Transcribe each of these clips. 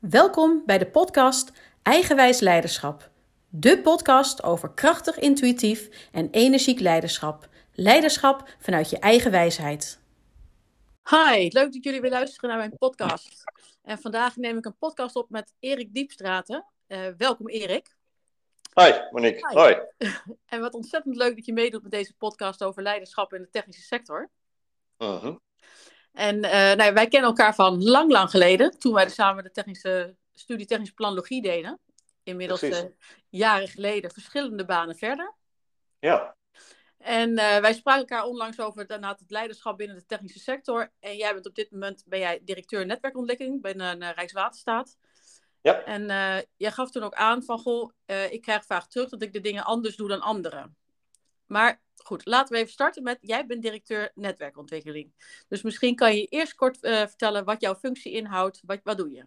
Welkom bij de podcast Eigenwijs Leiderschap. De podcast over krachtig, intuïtief en energiek leiderschap. Leiderschap vanuit je eigen wijsheid. Hi, leuk dat jullie weer luisteren naar mijn podcast. En vandaag neem ik een podcast op met Erik Diepstraten. Uh, welkom Erik. Hi Monique, Hi. hoi. en wat ontzettend leuk dat je meedoet met deze podcast over leiderschap in de technische sector. Uh -huh. En uh, nou, wij kennen elkaar van lang, lang geleden, toen wij samen de technische studie technische planologie deden. Inmiddels uh, jaren geleden, verschillende banen verder. Ja. En uh, wij spraken elkaar onlangs over het leiderschap binnen de technische sector. En jij bent op dit moment ben jij directeur netwerkontwikkeling bij een Rijkswaterstaat. Ja. En jij gaf toen ook aan van, goh, ik krijg vaak terug dat ik de dingen anders doe dan anderen. Maar goed, laten we even starten met, jij bent directeur netwerkontwikkeling. Dus misschien kan je eerst kort uh, vertellen wat jouw functie inhoudt. Wat, wat doe je?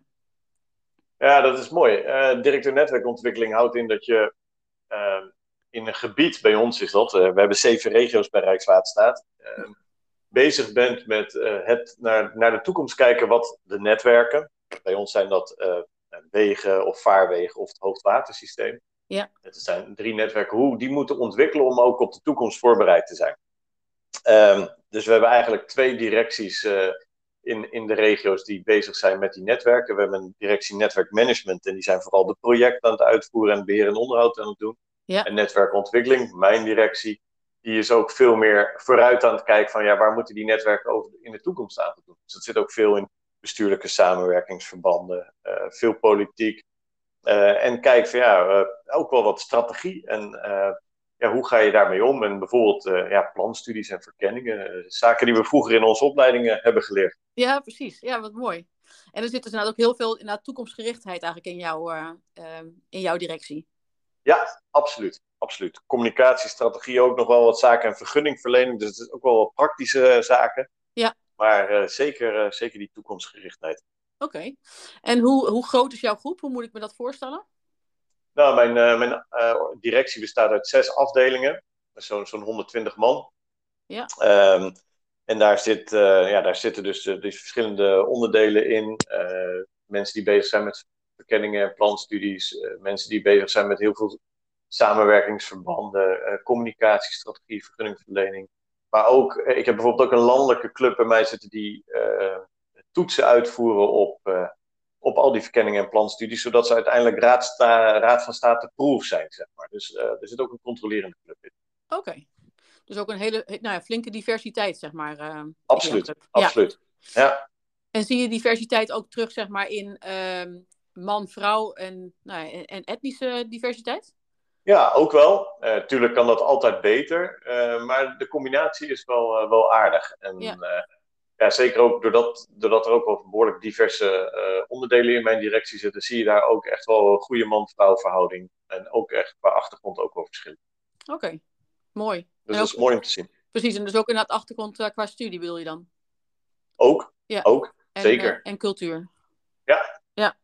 Ja, dat is mooi. Uh, directeur netwerkontwikkeling houdt in dat je uh, in een gebied, bij ons is dat, we hebben zeven regio's bij Rijkswaterstaat, bezig bent met het naar, naar de toekomst kijken wat de netwerken, bij ons zijn dat wegen of vaarwegen of het hoogwatersysteem, ja. Het zijn drie netwerken, hoe die moeten ontwikkelen om ook op de toekomst voorbereid te zijn. Um, dus we hebben eigenlijk twee directies uh, in, in de regio's die bezig zijn met die netwerken. We hebben een directie netwerkmanagement en die zijn vooral de projecten aan het uitvoeren en beheer en onderhoud aan het doen. Ja. En netwerkontwikkeling, mijn directie, die is ook veel meer vooruit aan het kijken van ja, waar moeten die netwerken over in de toekomst aan doen. Dus dat zit ook veel in bestuurlijke samenwerkingsverbanden, uh, veel politiek, en kijk van ja, uh, ook wel wat strategie en uh, ja, hoe ga je daarmee om? En bijvoorbeeld ja, planstudies en verkenningen, zaken die we vroeger in onze opleidingen hebben geleerd. Ja, precies. Ja, wat mooi. En er zit dus inderdaad ook heel veel inderdaad, toekomstgerichtheid eigenlijk in, jou, in jouw directie. Ja, absoluut. absoluut. Communicatiestrategie ook nog wel wat zaken en vergunningverlening, dus het is ook wel wat praktische zaken. Ja. Maar zeker, zeker die toekomstgerichtheid. Oké. Okay. En hoe, hoe groot is jouw groep? Hoe moet ik me dat voorstellen? Nou, mijn, uh, mijn uh, directie bestaat uit zes afdelingen. Zo'n zo'n 120 man. Ja. Um, en daar, zit, uh, ja, daar zitten dus, dus verschillende onderdelen in. mensen die bezig zijn met verkenningen en planstudies. mensen die bezig zijn met heel veel samenwerkingsverbanden. communicatiestrategie, vergunningverlening. Maar ook, ik heb bijvoorbeeld ook een landelijke club bij mij zitten die toetsen uitvoeren op, uh, op al die verkenningen en planstudies, zodat ze uiteindelijk raad, raad van state proof zijn, zeg maar. Dus uh, er zit ook een controlerende club in. Oké. Okay. Dus ook een hele nou ja, flinke diversiteit, zeg maar. Uh, absoluut, absoluut. Ja. ja. En zie je diversiteit ook terug, zeg maar, in man, vrouw en, nou, en, en, etnische diversiteit? Ja, ook wel. Uh, tuurlijk kan dat altijd beter, maar de combinatie is wel, wel aardig. En ja ja, zeker ook doordat, doordat er ook wel behoorlijk diverse uh, onderdelen in mijn directie zitten, zie je daar ook echt wel een goede man-vrouw verhouding. En ook echt qua achtergrond ook wel verschillen. Oké, okay. mooi. Dus dat is mooi om te zien. Precies, en dus ook inderdaad achtergrond uh, qua studie bedoel je dan? Ook, ja. ook, en, zeker. Uh, en cultuur. Ja. Ja.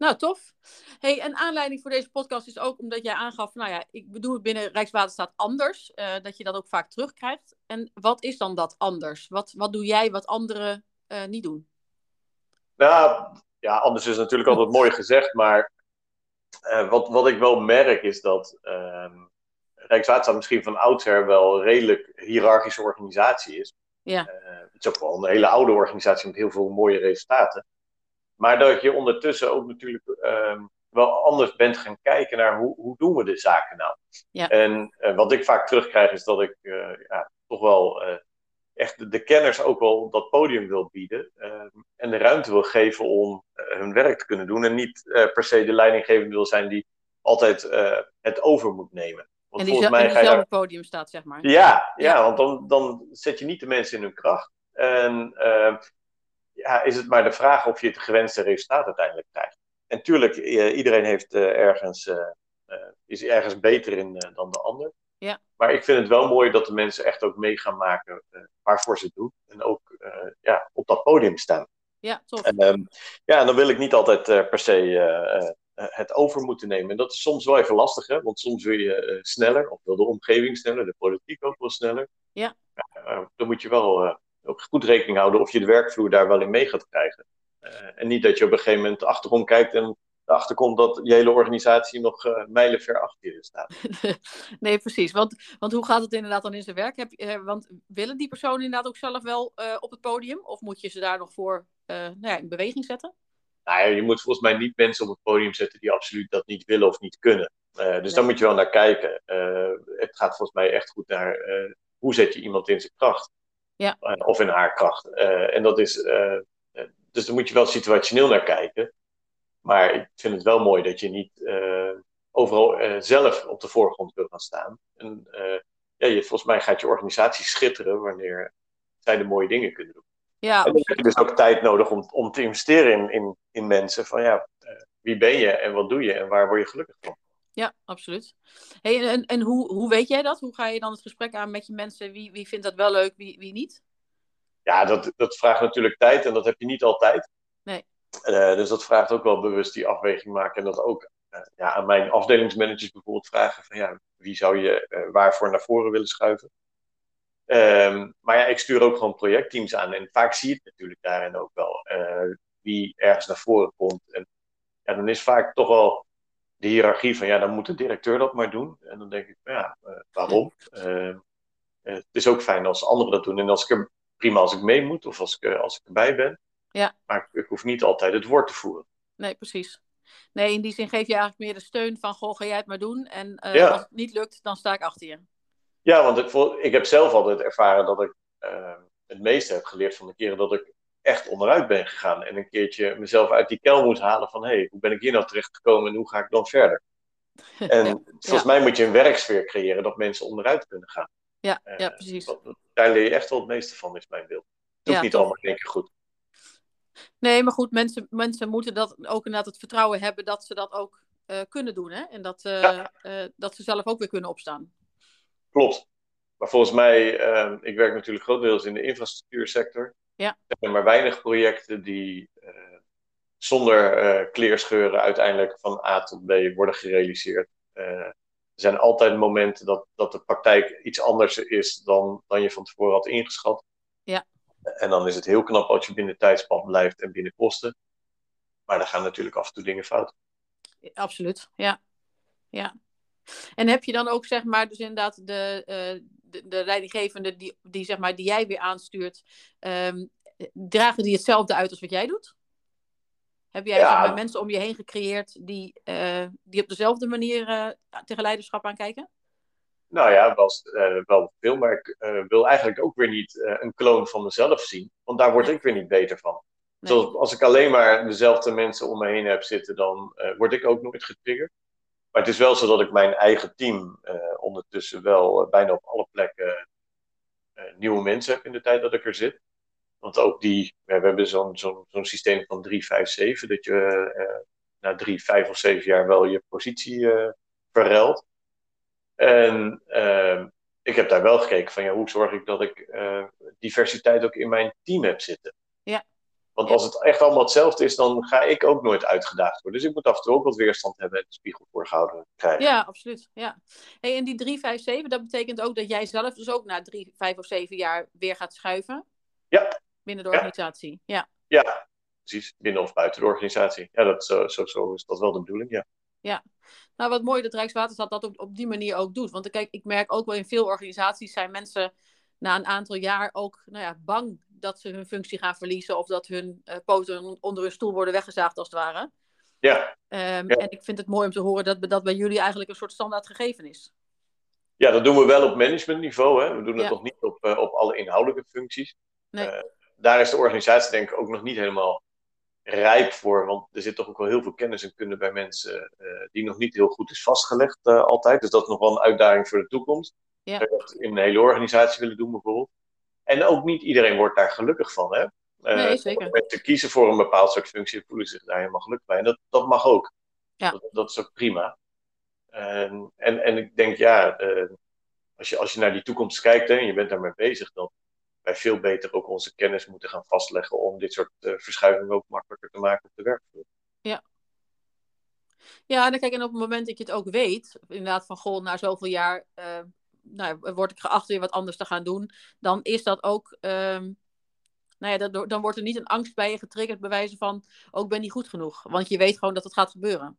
Nou, tof. Hey, en aanleiding voor deze podcast is ook omdat jij aangaf, nou ja, ik bedoel het binnen Rijkswaterstaat anders, uh, dat je dat ook vaak terugkrijgt. En wat is dan dat anders? Wat, wat doe jij wat anderen uh, niet doen? Nou, ja, anders is natuurlijk altijd mooi gezegd, maar uh, wat, wat ik wel merk is dat ehm, Rijkswaterstaat misschien van oudsher wel een redelijk hiërarchische organisatie is. Ja. het is ook wel een hele oude organisatie met heel veel mooie resultaten. Maar dat je ondertussen ook natuurlijk um, wel anders bent gaan kijken naar hoe, hoe doen we de zaken nou. Ja. En uh, wat ik vaak terugkrijg is dat ik uh, ja, toch wel uh, echt de, de, kenners ook wel dat podium wil bieden. ehm, en de ruimte wil geven om hun werk te kunnen doen. En niet per se de leidinggevende wil zijn die altijd het over moet nemen. Want en die volgens mij en diezelfde daar... podium staat, zeg maar. Ja, ja, ja, want dan, dan zet je niet de mensen in hun kracht. En ehm, ja, is het maar de vraag of je het gewenste resultaat uiteindelijk krijgt. En tuurlijk, iedereen heeft uh, ergens, uh, is ergens beter in dan de ander. Ja. Maar ik vind het wel mooi dat de mensen echt ook mee gaan maken waarvoor ze het doen. En ook ja, op dat podium staan. Ja, tof. En, um, ja, dan wil ik niet altijd per se het over moeten nemen. En dat is soms wel even lastig, hè? want soms wil je sneller, of wil de omgeving sneller, de politiek ook wel sneller. Ja. dan moet je wel ook goed rekening houden of je de werkvloer daar wel in mee gaat krijgen. en niet dat je op een gegeven moment achterom kijkt en erachter komt dat je hele organisatie nog uh, mijlen ver achter je staat. nee, precies. Want, want hoe gaat het inderdaad dan in zijn werk? Heb, uh, want willen die personen inderdaad ook zelf wel op het podium? Of moet je ze daar nog voor nou ja, in beweging zetten? Nou ja, je moet volgens mij niet mensen op het podium zetten die absoluut dat niet willen of niet kunnen. dus nee. daar moet je wel naar kijken. het gaat volgens mij echt goed naar hoe zet je iemand in zijn kracht. Ja. of in haar kracht. en dat is, dus daar moet je wel situationeel naar kijken. Maar ik vind het wel mooi dat je niet overal zelf op de voorgrond wil gaan staan. En ja, je, volgens mij gaat je organisatie schitteren wanneer zij de mooie dingen kunnen doen. Ja, en dan heb je dus ook tijd nodig om, om te investeren in, in, in mensen. Van ja, wie ben je en wat doe je en waar word je gelukkig van? Ja, absoluut. Hey, en en hoe, hoe weet jij dat? Hoe ga je dan het gesprek aan met je mensen? Wie, wie vindt dat wel leuk, wie, wie niet? Ja, dat, dat vraagt natuurlijk tijd en dat heb je niet altijd. Nee. Uh, dus dat vraagt ook wel bewust die afweging maken. En dat ook uh, ja, aan mijn afdelingsmanagers bijvoorbeeld vragen van ja, wie zou je uh, waarvoor naar voren willen schuiven. Um, maar ja, ik stuur ook gewoon projectteams aan. En vaak zie je het natuurlijk daarin ook wel. wie ergens naar voren komt. En ja, dan is vaak toch wel de hiërarchie van ja, dan moet de directeur dat maar doen. En dan denk ik, ja, waarom? Ehm, het is ook fijn als anderen dat doen. En als ik er prima als ik mee moet of als ik, als ik erbij ben. Ja. Maar ik hoef niet altijd het woord te voeren. Nee, precies. Nee, in die zin geef je eigenlijk meer de steun van, goh, ga jij het maar doen. En uh, Ja. als het niet lukt, dan sta ik achter je. Ja, want ik, ik heb zelf altijd ervaren dat ik eh, het meeste heb geleerd van de keren dat ik echt onderuit ben gegaan. En een keertje mezelf uit die kel moet halen van, hé, hey, hoe ben ik hier nou terecht gekomen en hoe ga ik dan verder? En Ja. volgens mij moet je een werksfeer creëren dat mensen onderuit kunnen gaan. Ja, Eh, ja precies. dat- daar leer je echt wel het meeste van, is mijn beeld. Het Ja, niet allemaal in één keer goed. Nee, maar goed, mensen, mensen moeten dat ook inderdaad het vertrouwen hebben dat ze dat ook eh, kunnen doen. Hè? En dat, eh, eh, dat ze zelf ook weer kunnen opstaan. Klopt. Maar volgens mij, eh, ik werk natuurlijk grotendeels in de infrastructuursector. Ja. Er zijn maar weinig projecten die eh, zonder eh, kleerscheuren uiteindelijk van A tot B worden gerealiseerd. Eh, er zijn altijd momenten dat, dat de praktijk iets anders is dan, dan je van tevoren had ingeschat. Ja. En dan is het heel knap als je binnen tijdspad blijft en binnen kosten. Maar dan gaan natuurlijk af en toe dingen fout. Absoluut, ja. ja. En heb je dan ook, zeg maar, dus inderdaad de, de, de leidinggevende die, die, zeg maar, die jij weer aanstuurt, ehm, dragen die hetzelfde uit als wat jij doet? Heb jij Ja. zeg maar, mensen om je heen gecreëerd die, eh, die op dezelfde manier eh, tegen leiderschap aankijken? Nou ja, wel, eh, wel veel, maar ik wil eigenlijk ook weer niet een kloon van mezelf zien, want daar word Nee. ik weer niet beter van. Nee. Zoals, als ik alleen maar dezelfde mensen om me heen heb zitten, dan word ik ook nooit getriggerd. Maar het is wel zo dat ik mijn eigen team ondertussen wel bijna op alle plekken eh, nieuwe mensen heb in de tijd dat ik er zit. Want ook die, we hebben zo'n zo'n zo'n systeem van 3, 5, 7, dat je eh, na drie, vijf of zeven jaar wel je positie eh verruilt. En ehm, ik heb daar wel gekeken van ja, hoe zorg ik dat ik eh, diversiteit ook in mijn team heb zitten. Ja. Want Ja. als het echt allemaal hetzelfde is, dan ga ik ook nooit uitgedaagd worden. Dus ik moet af en toe ook wat weerstand hebben en de spiegel voorgehouden krijgen. Ja, absoluut. Ja. Hey, en die 3, 5, 7, dat betekent ook dat jij zelf dus ook na 3, 5 of 7 jaar weer gaat schuiven Ja. binnen de Ja. organisatie. Ja. Ja, precies. Binnen of buiten de organisatie. Ja, dat, zo, zo, zo is dat wel de bedoeling, ja. Nou, wat mooi dat Rijkswaterstaat dat op, op die manier ook doet. Want kijk, ik merk ook wel in veel organisaties zijn mensen na een aantal jaar ook nou ja, bang dat ze hun functie gaan verliezen of dat hun eh, poten onder hun stoel worden weggezaagd als het ware. Ja, Ehm, Ja. En ik vind het mooi om te horen dat, dat bij jullie eigenlijk een soort standaard gegeven is. ja dat doen we wel op managementniveau. Hè. We doen het Ja. nog niet op, eh, op alle inhoudelijke functies. Nee. Eh, daar is de organisatie denk ik ook nog niet helemaal rijp voor. Want er zit toch ook wel heel veel kennis en kunde bij mensen die nog niet heel goed is vastgelegd altijd. Dus dat is nog wel een uitdaging voor de toekomst. Ja. Dat in een hele organisatie willen doen bijvoorbeeld. En ook niet iedereen wordt daar gelukkig van. Hè? Eh, Nee, zeker. Mensen kiezen voor een bepaald soort functie en voelen zich daar helemaal gelukkig bij. En dat, dat mag ook. Ja. Dat, dat is ook prima. En, en, en ik denk, ja, eh, als, je, als je naar die toekomst kijkt hè, en je bent daarmee bezig, dan wij veel beter ook onze kennis moeten gaan vastleggen om dit soort eh, verschuivingen ook makkelijker te maken op de werkvloer. Ja, en dan kijk, en op het moment dat je het ook weet, inderdaad van goh, na zoveel jaar eh, nou, word ik geacht weer wat anders te gaan doen, dan is dat ook, ehm, nou ja, dan, dan wordt er niet een angst bij je getriggerd, bewijzen van, ook oh, ben niet goed genoeg. Want je weet gewoon dat het gaat gebeuren.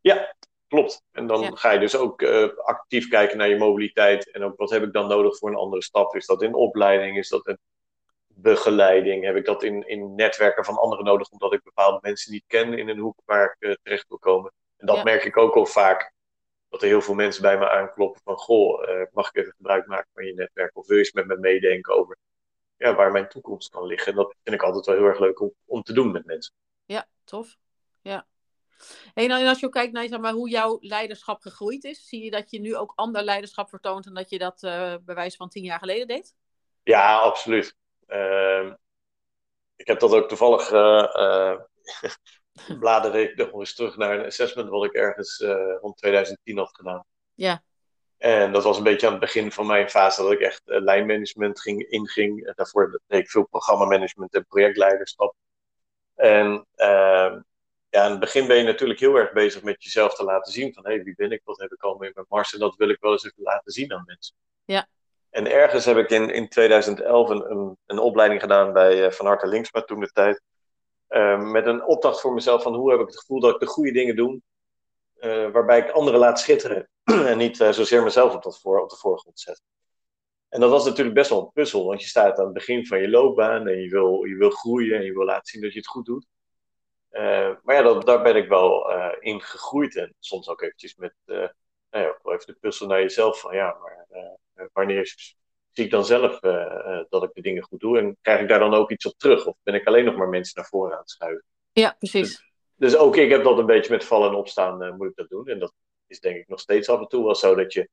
Ja, klopt. En dan ga je dus ook uh, actief kijken naar je mobiliteit. En ook wat heb ik dan nodig voor een andere stap? Is dat in opleiding? Is dat in begeleiding? Heb ik dat in, in netwerken van anderen nodig, omdat ik bepaalde mensen niet ken in een hoek waar ik uh, terecht wil komen? En dat merk ik ook al vaak. Dat er heel veel mensen bij me aankloppen van, goh, uh, mag ik even gebruik maken van je netwerk? Of wil je eens met me meedenken over ja, waar mijn toekomst kan liggen? En dat vind ik altijd wel heel erg leuk om, om te doen met mensen. Ja, tof. Ja. En als je kijkt naar zeg maar, hoe jouw leiderschap gegroeid is, zie je dat je nu ook ander leiderschap vertoont dan dat je dat uh, bij wijze van tien jaar geleden deed? Ja, absoluut. Uh, ik heb dat ook toevallig. Bladerde ik nog eens terug naar een assessment wat ik ergens rond 2010 had gedaan. Ja. En dat was een beetje aan het begin van mijn fase dat ik echt lijnmanagement ging, inging. Daarvoor deed ik veel programmamanagement en projectleiderschap. En ehm, ja, in het begin ben je natuurlijk heel erg bezig met jezelf te laten zien. Van hé, hey, wie ben ik? Wat heb ik allemaal in mijn mars? En dat wil ik wel eens even laten zien aan mensen. Ja. En ergens heb ik in, in 2011 een, een, een opleiding gedaan bij uh, Van Harte Linksma toen de tijd. Uh, met een opdracht voor mezelf van hoe heb ik het gevoel dat ik de goede dingen doe. Uh, waarbij ik anderen laat schitteren. en niet uh, zozeer mezelf op, dat voor, op de voorgrond zet. En dat was natuurlijk best wel een puzzel. Want je staat aan het begin van je loopbaan. En je wil, je wil groeien. En je wil laten zien dat je het goed doet. Uh, maar ja, dat, daar ben ik wel in gegroeid. En soms ook eventjes met, nou ja, wel even de puzzel naar jezelf van ja, maar wanneer zie ik dan zelf dat ik de dingen goed doe? En krijg ik daar dan ook iets op terug? Of ben ik alleen nog maar mensen naar voren aan het schuiven? Ja, precies. Dus, dus ook ik heb dat een beetje met vallen en opstaan moet ik dat doen. En dat is denk ik nog steeds af en toe wel zo dat je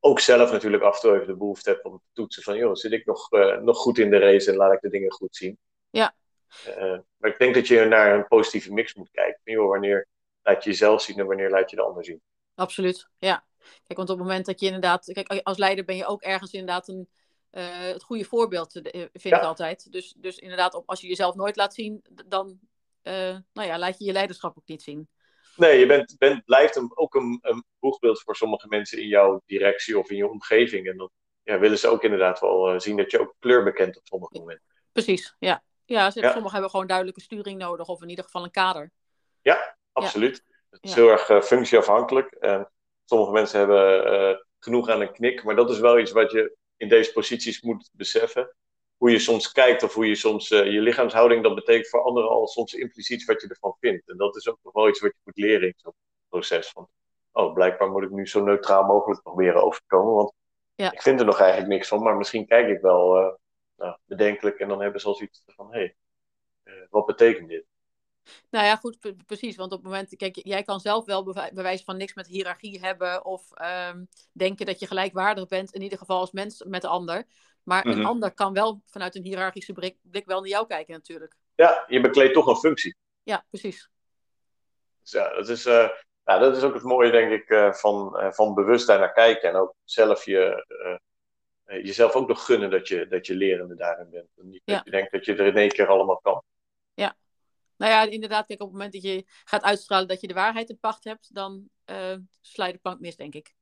ook zelf natuurlijk af en toe even de behoefte hebt om te toetsen van joh, zit ik nog, nog goed in de race en laat ik de dingen goed zien? Ja. Maar ik denk dat je naar een positieve mix moet kijken. Joh, wanneer laat je jezelf zien en wanneer laat je de ander zien? Absoluut, ja. Kijk, want op het moment dat je inderdaad... Kijk, als leider ben je ook ergens inderdaad een, uh, het goede voorbeeld, eh, vind ja. ik altijd. Dus, dus inderdaad, op, als je jezelf nooit laat zien, dan uh, nou ja, laat je je leiderschap ook niet zien. Nee, je bent, bent, blijft een, ook een, een boegbeeld voor sommige mensen in jouw directie of in je omgeving. En dan ja, willen ze ook inderdaad wel zien dat je ook kleur bekent op sommige momenten. Precies, ja. Ja, sommigen hebben gewoon duidelijke sturing nodig, of in ieder geval een kader. Ja, absoluut. Het is heel erg uh, functieafhankelijk. En sommige mensen hebben uh, genoeg aan een knik, maar dat is wel iets wat je in deze posities moet beseffen. Hoe je soms kijkt of hoe je soms uh, je lichaamshouding, dat betekent voor anderen al soms impliciet wat je ervan vindt. En dat is ook nog wel iets wat je moet leren in zo'n proces. Van, oh, blijkbaar moet ik nu zo neutraal mogelijk proberen overkomen, want ja. ik vind er nog eigenlijk niks van, maar misschien kijk ik wel nou, bedenkelijk. En dan hebben ze al zoiets van, hé, hey, uh, wat betekent dit? Nou ja, goed, precies. Want op het moment, kijk, jij kan zelf wel bewijs van niks met hiërarchie hebben of um, denken dat je gelijkwaardig bent, in ieder geval als mens met de ander. Maar mm -hmm. een ander kan wel vanuit een hiërarchische blik, blik, wel naar jou kijken natuurlijk. Ja, je bekleedt toch een functie. Ja, precies. Dus ja, dat is, uh, ja, dat is ook het mooie, denk ik, uh, van, van bewust daar naar kijken. En ook zelf je jezelf ook nog gunnen dat je, dat je lerende daarin bent. En niet ja. dat je denkt dat je er in één keer allemaal kan. Nou ja, inderdaad, kijk, op het moment dat je gaat uitstralen dat je de waarheid in pacht hebt, dan uh, sla je de plank mis, denk ik.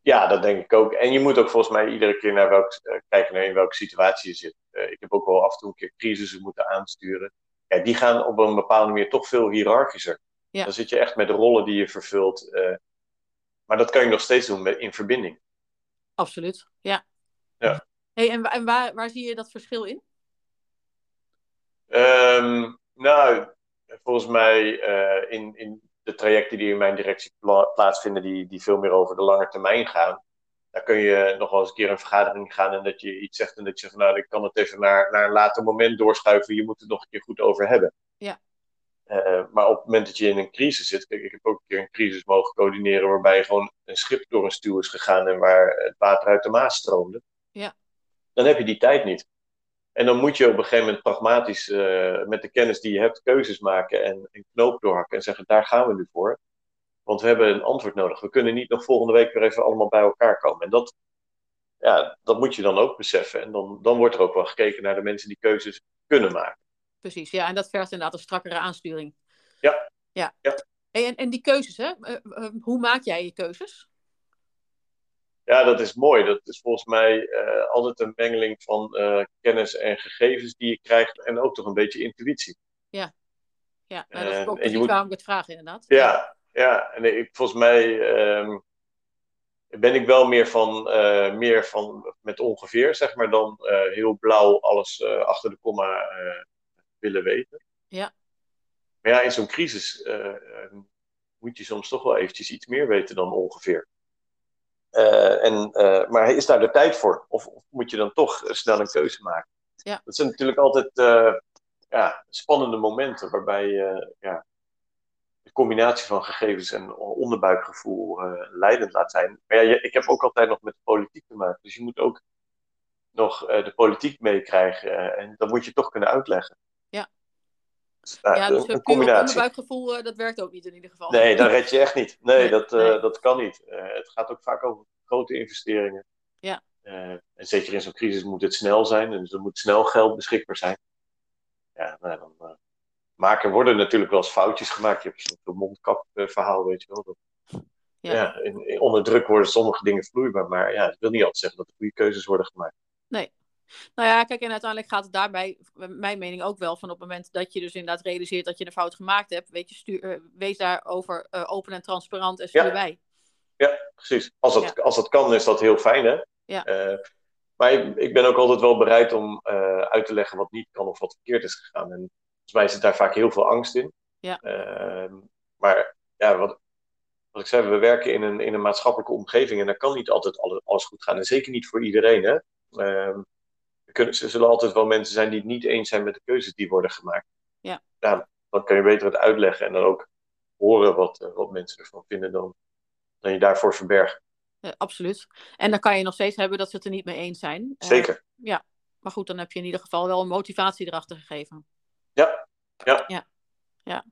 Ja, dat denk ik ook. En je moet ook volgens mij iedere keer naar welk, uh, kijken naar in welke situatie je zit. Uh, ik heb ook wel af en toe een keer crisissen moeten aansturen. Ja, die gaan op een bepaalde manier toch veel hiërarchischer. Ja. Dan zit je echt met de rollen die je vervult. maar dat kan je nog steeds doen met, in verbinding. Absoluut, ja. Ja. Hey, en en waar, waar zie je dat verschil in? Um, nou, volgens mij uh, in, in de trajecten die in mijn directie pla plaatsvinden, die, die veel meer over de lange termijn gaan. Daar kun je nog wel eens een keer een vergadering gaan en dat je iets zegt en dat je zegt nou, ik kan het even naar, naar een later moment doorschuiven. Je moet het nog een keer goed over hebben. Ja. Uh, maar op het moment dat je in een crisis zit, kijk, ik heb ook een keer een crisis mogen coördineren waarbij gewoon een schip door een stuw is gegaan en waar het water uit de Maas stroomde. Ja. Dan heb je die tijd niet. En dan moet je op een gegeven moment pragmatisch uh, met de kennis die je hebt keuzes maken en een knoop doorhakken en zeggen daar gaan we nu voor. Want we hebben een antwoord nodig. We kunnen niet nog volgende week weer even allemaal bij elkaar komen. En dat, ja, dat moet je dan ook beseffen. En dan, dan wordt er ook wel gekeken naar de mensen die keuzes kunnen maken. Precies, ja. En dat vergt inderdaad een strakkere aansturing. Ja. Ja. ja. En, en die keuzes, hè? Uh, uh, hoe maak jij je keuzes? Ja, dat is mooi. Dat is volgens mij uh, altijd een mengeling van uh, kennis en gegevens die je krijgt en ook toch een beetje intuïtie. Ja, ja nou, dat is ook precies moet... waarom ik het vraag inderdaad. Ja, ja. en ik, volgens mij um, ben ik wel meer van, uh, meer van met ongeveer, zeg maar, dan heel blauw alles achter de komma willen weten. Ja. Maar ja, in zo'n crisis moet je soms toch wel eventjes iets meer weten dan ongeveer. Uh, en, uh, maar is daar de tijd voor? Of, of, moet je dan toch snel een keuze maken? Ja. Dat zijn natuurlijk altijd uh, ja, spannende momenten waarbij ja, de combinatie van gegevens en onderbuikgevoel leidend laat zijn. Maar ja, ik heb ook altijd nog met de politiek te maken. Dus je moet ook nog de politiek meekrijgen. en dat moet je toch kunnen uitleggen. Ja. Dus, ja, dus een, combinatie. onderbuikgevoel, dat werkt ook niet in ieder geval. Nee, dat red je echt niet. Nee, nee dat, nee. dat kan niet. het gaat ook vaak over grote investeringen. Ja. En zeker in zo'n crisis moet het snel zijn. Dus er moet snel geld beschikbaar zijn. Ja, nou, dan maken, worden natuurlijk wel eens foutjes gemaakt. Je hebt zo'n mondkapverhaal, weet je wel. Dat, ja. ja in, in, onder druk worden sommige dingen vloeibaar. Maar ja, dat wil niet altijd zeggen dat er goede keuzes worden gemaakt. Nee. Nou ja, kijk, en uiteindelijk gaat het daarbij, mijn mening ook wel, van op het moment dat je dus inderdaad realiseert dat je een fout gemaakt hebt, weet je, stuur, uh, wees daarover uh, open en transparant en stuur ja. bij. Ja, precies. Als dat, ja. als dat kan, is dat heel fijn, hè? Ja. Uh, maar ik, ik, ben ook altijd wel bereid om uh, uit te leggen wat niet kan of wat verkeerd is gegaan. En volgens mij zit daar vaak heel veel angst in. Ja. Uh, maar ja, wat, wat ik zei, we werken in een, in een maatschappelijke omgeving en daar kan niet altijd alles, alles goed gaan. En zeker niet voor iedereen, hè? Ehm, kunnen, er zullen altijd wel mensen zijn die het niet eens zijn met de keuzes die worden gemaakt. Ja. Nou, dan kan je beter het uitleggen en dan ook horen wat, wat mensen ervan vinden dan dan je daarvoor verbergen. Uh, absoluut. En dan kan je nog steeds hebben dat ze het er niet mee eens zijn. Uh, Zeker. Ja, maar goed, dan heb je in ieder geval wel een motivatie erachter gegeven. Ja, ja. Ja, ja.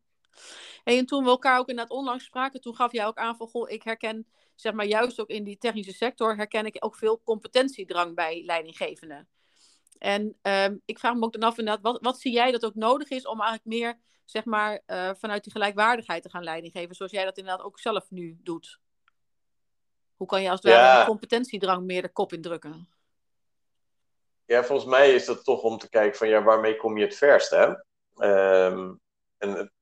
en toen we elkaar ook inderdaad onlangs spraken, toen gaf jij ook aan van, goh, ik herken, zeg maar, juist ook in die technische sector, herken ik ook veel competentiedrang bij leidinggevenden. En um, ik vraag me ook dan af inderdaad, wat, wat zie jij dat ook nodig is om eigenlijk meer, zeg maar, uh, vanuit die gelijkwaardigheid te gaan leiding geven, zoals jij dat inderdaad ook zelf nu doet? Hoe kan je als het ja. ware de competentiedrang meer de kop indrukken? Ja, volgens mij is dat toch om te kijken van ja, waarmee kom je het verst, hè? Um, en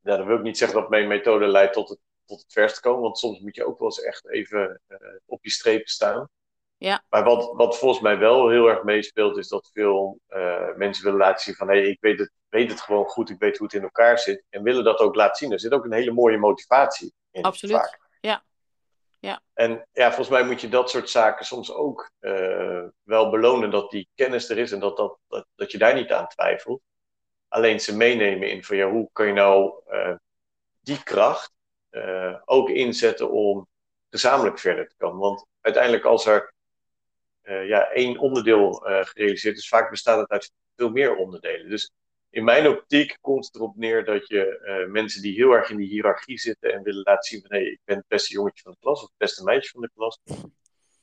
ja, dan wil ik niet zeggen dat mijn methode leidt tot het, tot het verst komen, want soms moet je ook wel eens echt even uh, op je strepen staan. Ja. Maar wat, wat volgens mij wel heel erg meespeelt, is dat veel uh, mensen willen laten zien van hé, hey, ik weet het, weet het gewoon goed, ik weet hoe het in elkaar zit. En willen dat ook laten zien. Er zit ook een hele mooie motivatie in. Absoluut. Vaak. Ja. Ja. En ja, volgens mij moet je dat soort zaken soms ook uh, wel belonen dat die kennis er is en dat, dat, dat, dat je daar niet aan twijfelt. Alleen ze meenemen in van ja, hoe kan je nou uh, die kracht ook inzetten om gezamenlijk verder te komen. Want uiteindelijk als er ja, één onderdeel gerealiseerd is, vaak bestaat het uit veel meer onderdelen. Dus in mijn optiek komt het erop neer dat je uh, mensen die heel erg in die hiërarchie zitten en willen laten zien van hé, hey, ik ben het beste jongetje van de klas of het beste meisje van de klas.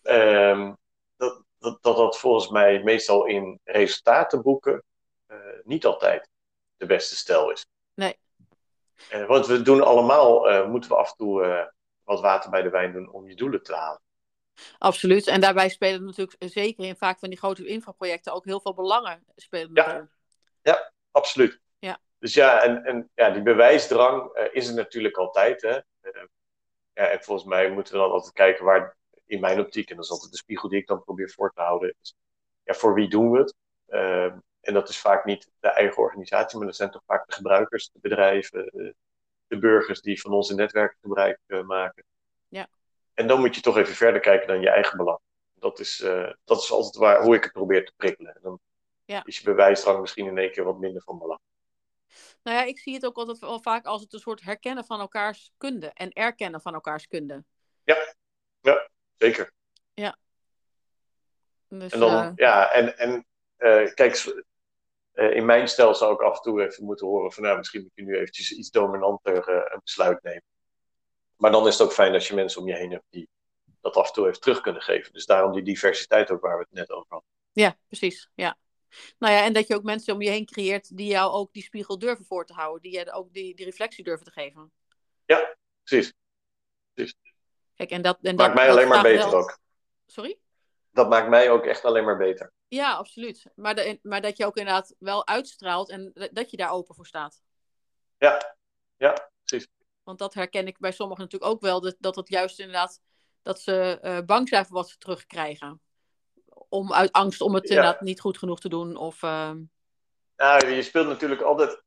Um, dat, dat, dat dat volgens mij meestal in resultaten boeken uh, niet altijd de beste stijl is. Nee. Want we doen allemaal, moeten we af en toe wat water bij de wijn doen om je doelen te halen. Absoluut. En daarbij spelen natuurlijk zeker in vaak van die grote infraprojecten ook heel veel belangen spelen. Ja. ja, absoluut. Ja. Dus ja, en, en ja, die bewijsdrang uh, is er natuurlijk altijd. Hè? Uh, ja, en volgens mij moeten we dan altijd kijken waar, in mijn optiek, en dat is altijd de spiegel die ik dan probeer voor te houden, is ja, voor wie doen we het? Uh, en dat is vaak niet de eigen organisatie, maar dat zijn toch vaak de gebruikers, de bedrijven, de burgers die van onze netwerken gebruik maken. Ja. En dan moet je toch even verder kijken dan je eigen belang. Dat is, dat is altijd waar, hoe ik het probeer te prikkelen. En dan ja. is je bewijsdrang misschien in één keer wat minder van belang. Nou ja, ik zie het ook altijd wel vaak als het een soort herkennen van elkaars kunde en erkennen van elkaars kunde. Ja, ja zeker. Ja. Dus, en dan, uh... ja, en, en uh, kijk, uh, in mijn stijl zou ik af en toe even moeten horen van, nou, misschien moet je nu eventjes iets dominanter een besluit nemen. Maar dan is het ook fijn als je mensen om je heen hebt die dat af en toe even terug kunnen geven. Dus daarom die diversiteit ook waar we het net over hadden. Ja, precies. Ja. Nou ja, en dat je ook mensen om je heen creëert die jou ook die spiegel durven voor te houden. Die je ook die, die reflectie durven te geven. Ja, precies. precies. Kijk, en dat, en Maakt dat, mij dat alleen maar beter ook. Sorry? Dat maakt mij ook echt alleen maar beter. Ja, absoluut. Maar, de, maar dat je ook inderdaad wel uitstraalt en dat je daar open voor staat. Ja, ja. Want dat herken ik bij sommigen natuurlijk ook wel, dat, dat het juist inderdaad, dat ze uh, bang zijn voor wat ze terugkrijgen. Om uit angst om het inderdaad niet goed genoeg te doen. Of, uh... Nou, je speelt natuurlijk altijd,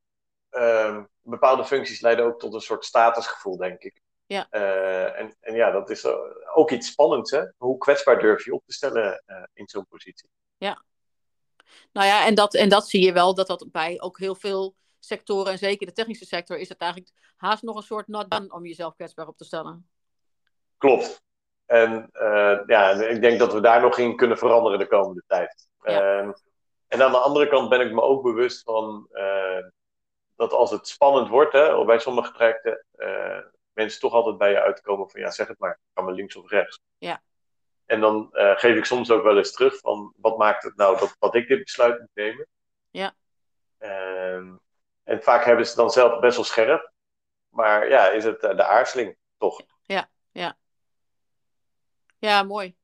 uh, bepaalde functies leiden ook tot een soort statusgevoel, denk ik. Ja. Uh, en, en ja, dat is ook iets spannends, hè? Hoe kwetsbaar durf je op te stellen in zo'n positie? Ja. Nou ja, en dat, en dat zie je wel, dat dat bij ook heel veel sectoren, en zeker de technische sector, is het eigenlijk haast nog een soort not done om jezelf kwetsbaar op te stellen. Klopt. En uh, ja, ik denk dat we daar nog in kunnen veranderen de komende tijd. Ja. Uh, en aan de andere kant ben ik me ook bewust van uh, dat als het spannend wordt, hè, bij sommige trajecten, uh, mensen toch altijd bij je uitkomen van ja, zeg het maar, kan maar links of rechts. Ja. En dan geef ik soms ook wel eens terug van wat maakt het nou dat, dat ik dit besluit moet nemen. Ja. En vaak hebben ze dan zelf best wel scherp. Maar ja, is het de aarzeling toch? Ja, ja. Ja, mooi.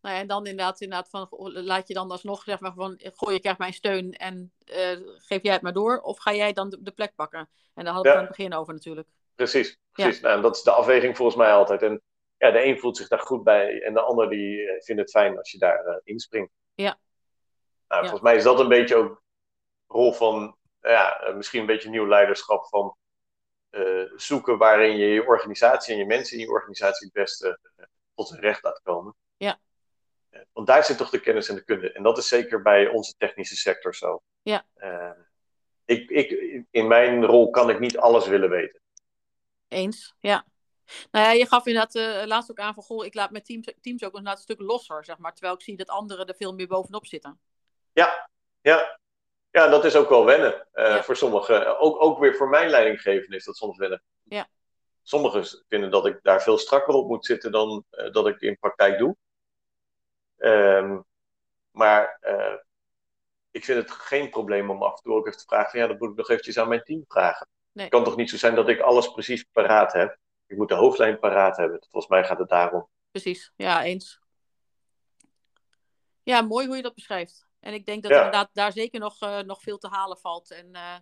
Nou ja, en dan inderdaad, inderdaad van, laat je dan alsnog zeg maar van, gooi je krijgt mijn steun en uh, geef jij het maar door. Of ga jij dan de, de plek pakken? En daar hadden we Ja. aan het begin over natuurlijk. Precies, precies. Nou, en dat is de afweging volgens mij altijd. En ja, de een voelt zich daar goed bij en de ander die eh, vindt het fijn als je daar eh, inspringt. Ja. Nou, Ja. volgens mij is dat een beetje ook rol van, ja, eh, misschien een beetje nieuw leiderschap van eh, zoeken waarin je je organisatie en je mensen in je organisatie het beste eh, tot zijn recht laat komen. Ja. Want daar zit toch de kennis en de kunde. En dat is zeker bij onze technische sector zo. Ja. Ik, ik, in mijn rol kan ik niet alles willen weten. Eens, ja. Nou ja, je gaf inderdaad eh, laatst ook aan van, goh, ik laat mijn teams, teams ook een stuk losser, zeg maar. Terwijl ik zie dat anderen er veel meer bovenop zitten. Ja, ja. Ja, dat is ook wel wennen eh, Ja. voor sommigen. Ook, ook weer voor mijn leidinggevende is dat soms wennen. Ja. Sommigen vinden dat ik daar veel strakker op moet zitten dan eh, dat ik in praktijk doe. Ehm, maar eh, ik vind het geen probleem om af en toe ook even te vragen: van, ja, dat moet ik nog eventjes aan mijn team vragen. Nee. Het kan toch niet zo zijn dat ik alles precies paraat heb? Ik moet de hoofdlijn paraat hebben. Volgens mij gaat het daarom. Precies, ja, eens. Ja, mooi hoe je dat beschrijft. En ik denk dat Ja. inderdaad daar zeker nog, eh, nog veel te halen valt. En eh,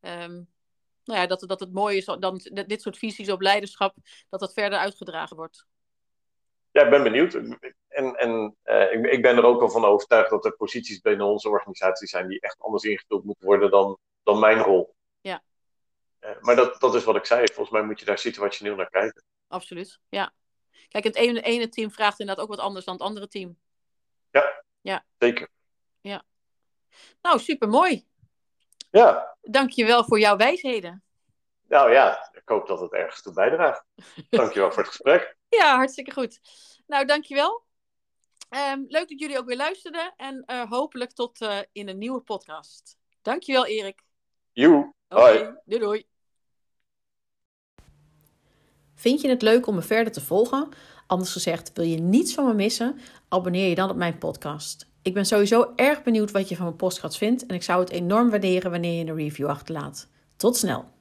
ehm, nou ja, dat, dat het mooi is dan dat dit soort visies op leiderschap, dat dat verder uitgedragen wordt. Ja, ik ben benieuwd. En, en eh, ik, ik ben er ook al van overtuigd dat er posities binnen onze organisatie zijn die echt anders ingevuld moeten worden dan, dan mijn rol. Ja. Maar dat, dat is wat ik zei. Volgens mij moet je daar situationeel naar kijken. Absoluut, ja. Kijk, het ene, ene team vraagt inderdaad ook wat anders dan het andere team. Zeker. Nou, super mooi. Ja, Dank je wel voor jouw wijsheden. nou ja, ik hoop dat het ergens toe bijdraagt. Dankjewel voor het gesprek. Ja, hartstikke goed. Nou, dankjewel. Um, leuk dat jullie ook weer luisterden. En uh, hopelijk tot uh, in een nieuwe podcast. Dankjewel, Erik. Joe. Hoi. doei doei. Vind je het leuk om me verder te volgen? Anders gezegd, wil je niets van me missen? Abonneer je dan op mijn podcast. Ik ben sowieso erg benieuwd wat je van mijn podcast vindt en ik zou het enorm waarderen wanneer je een review achterlaat. Tot snel!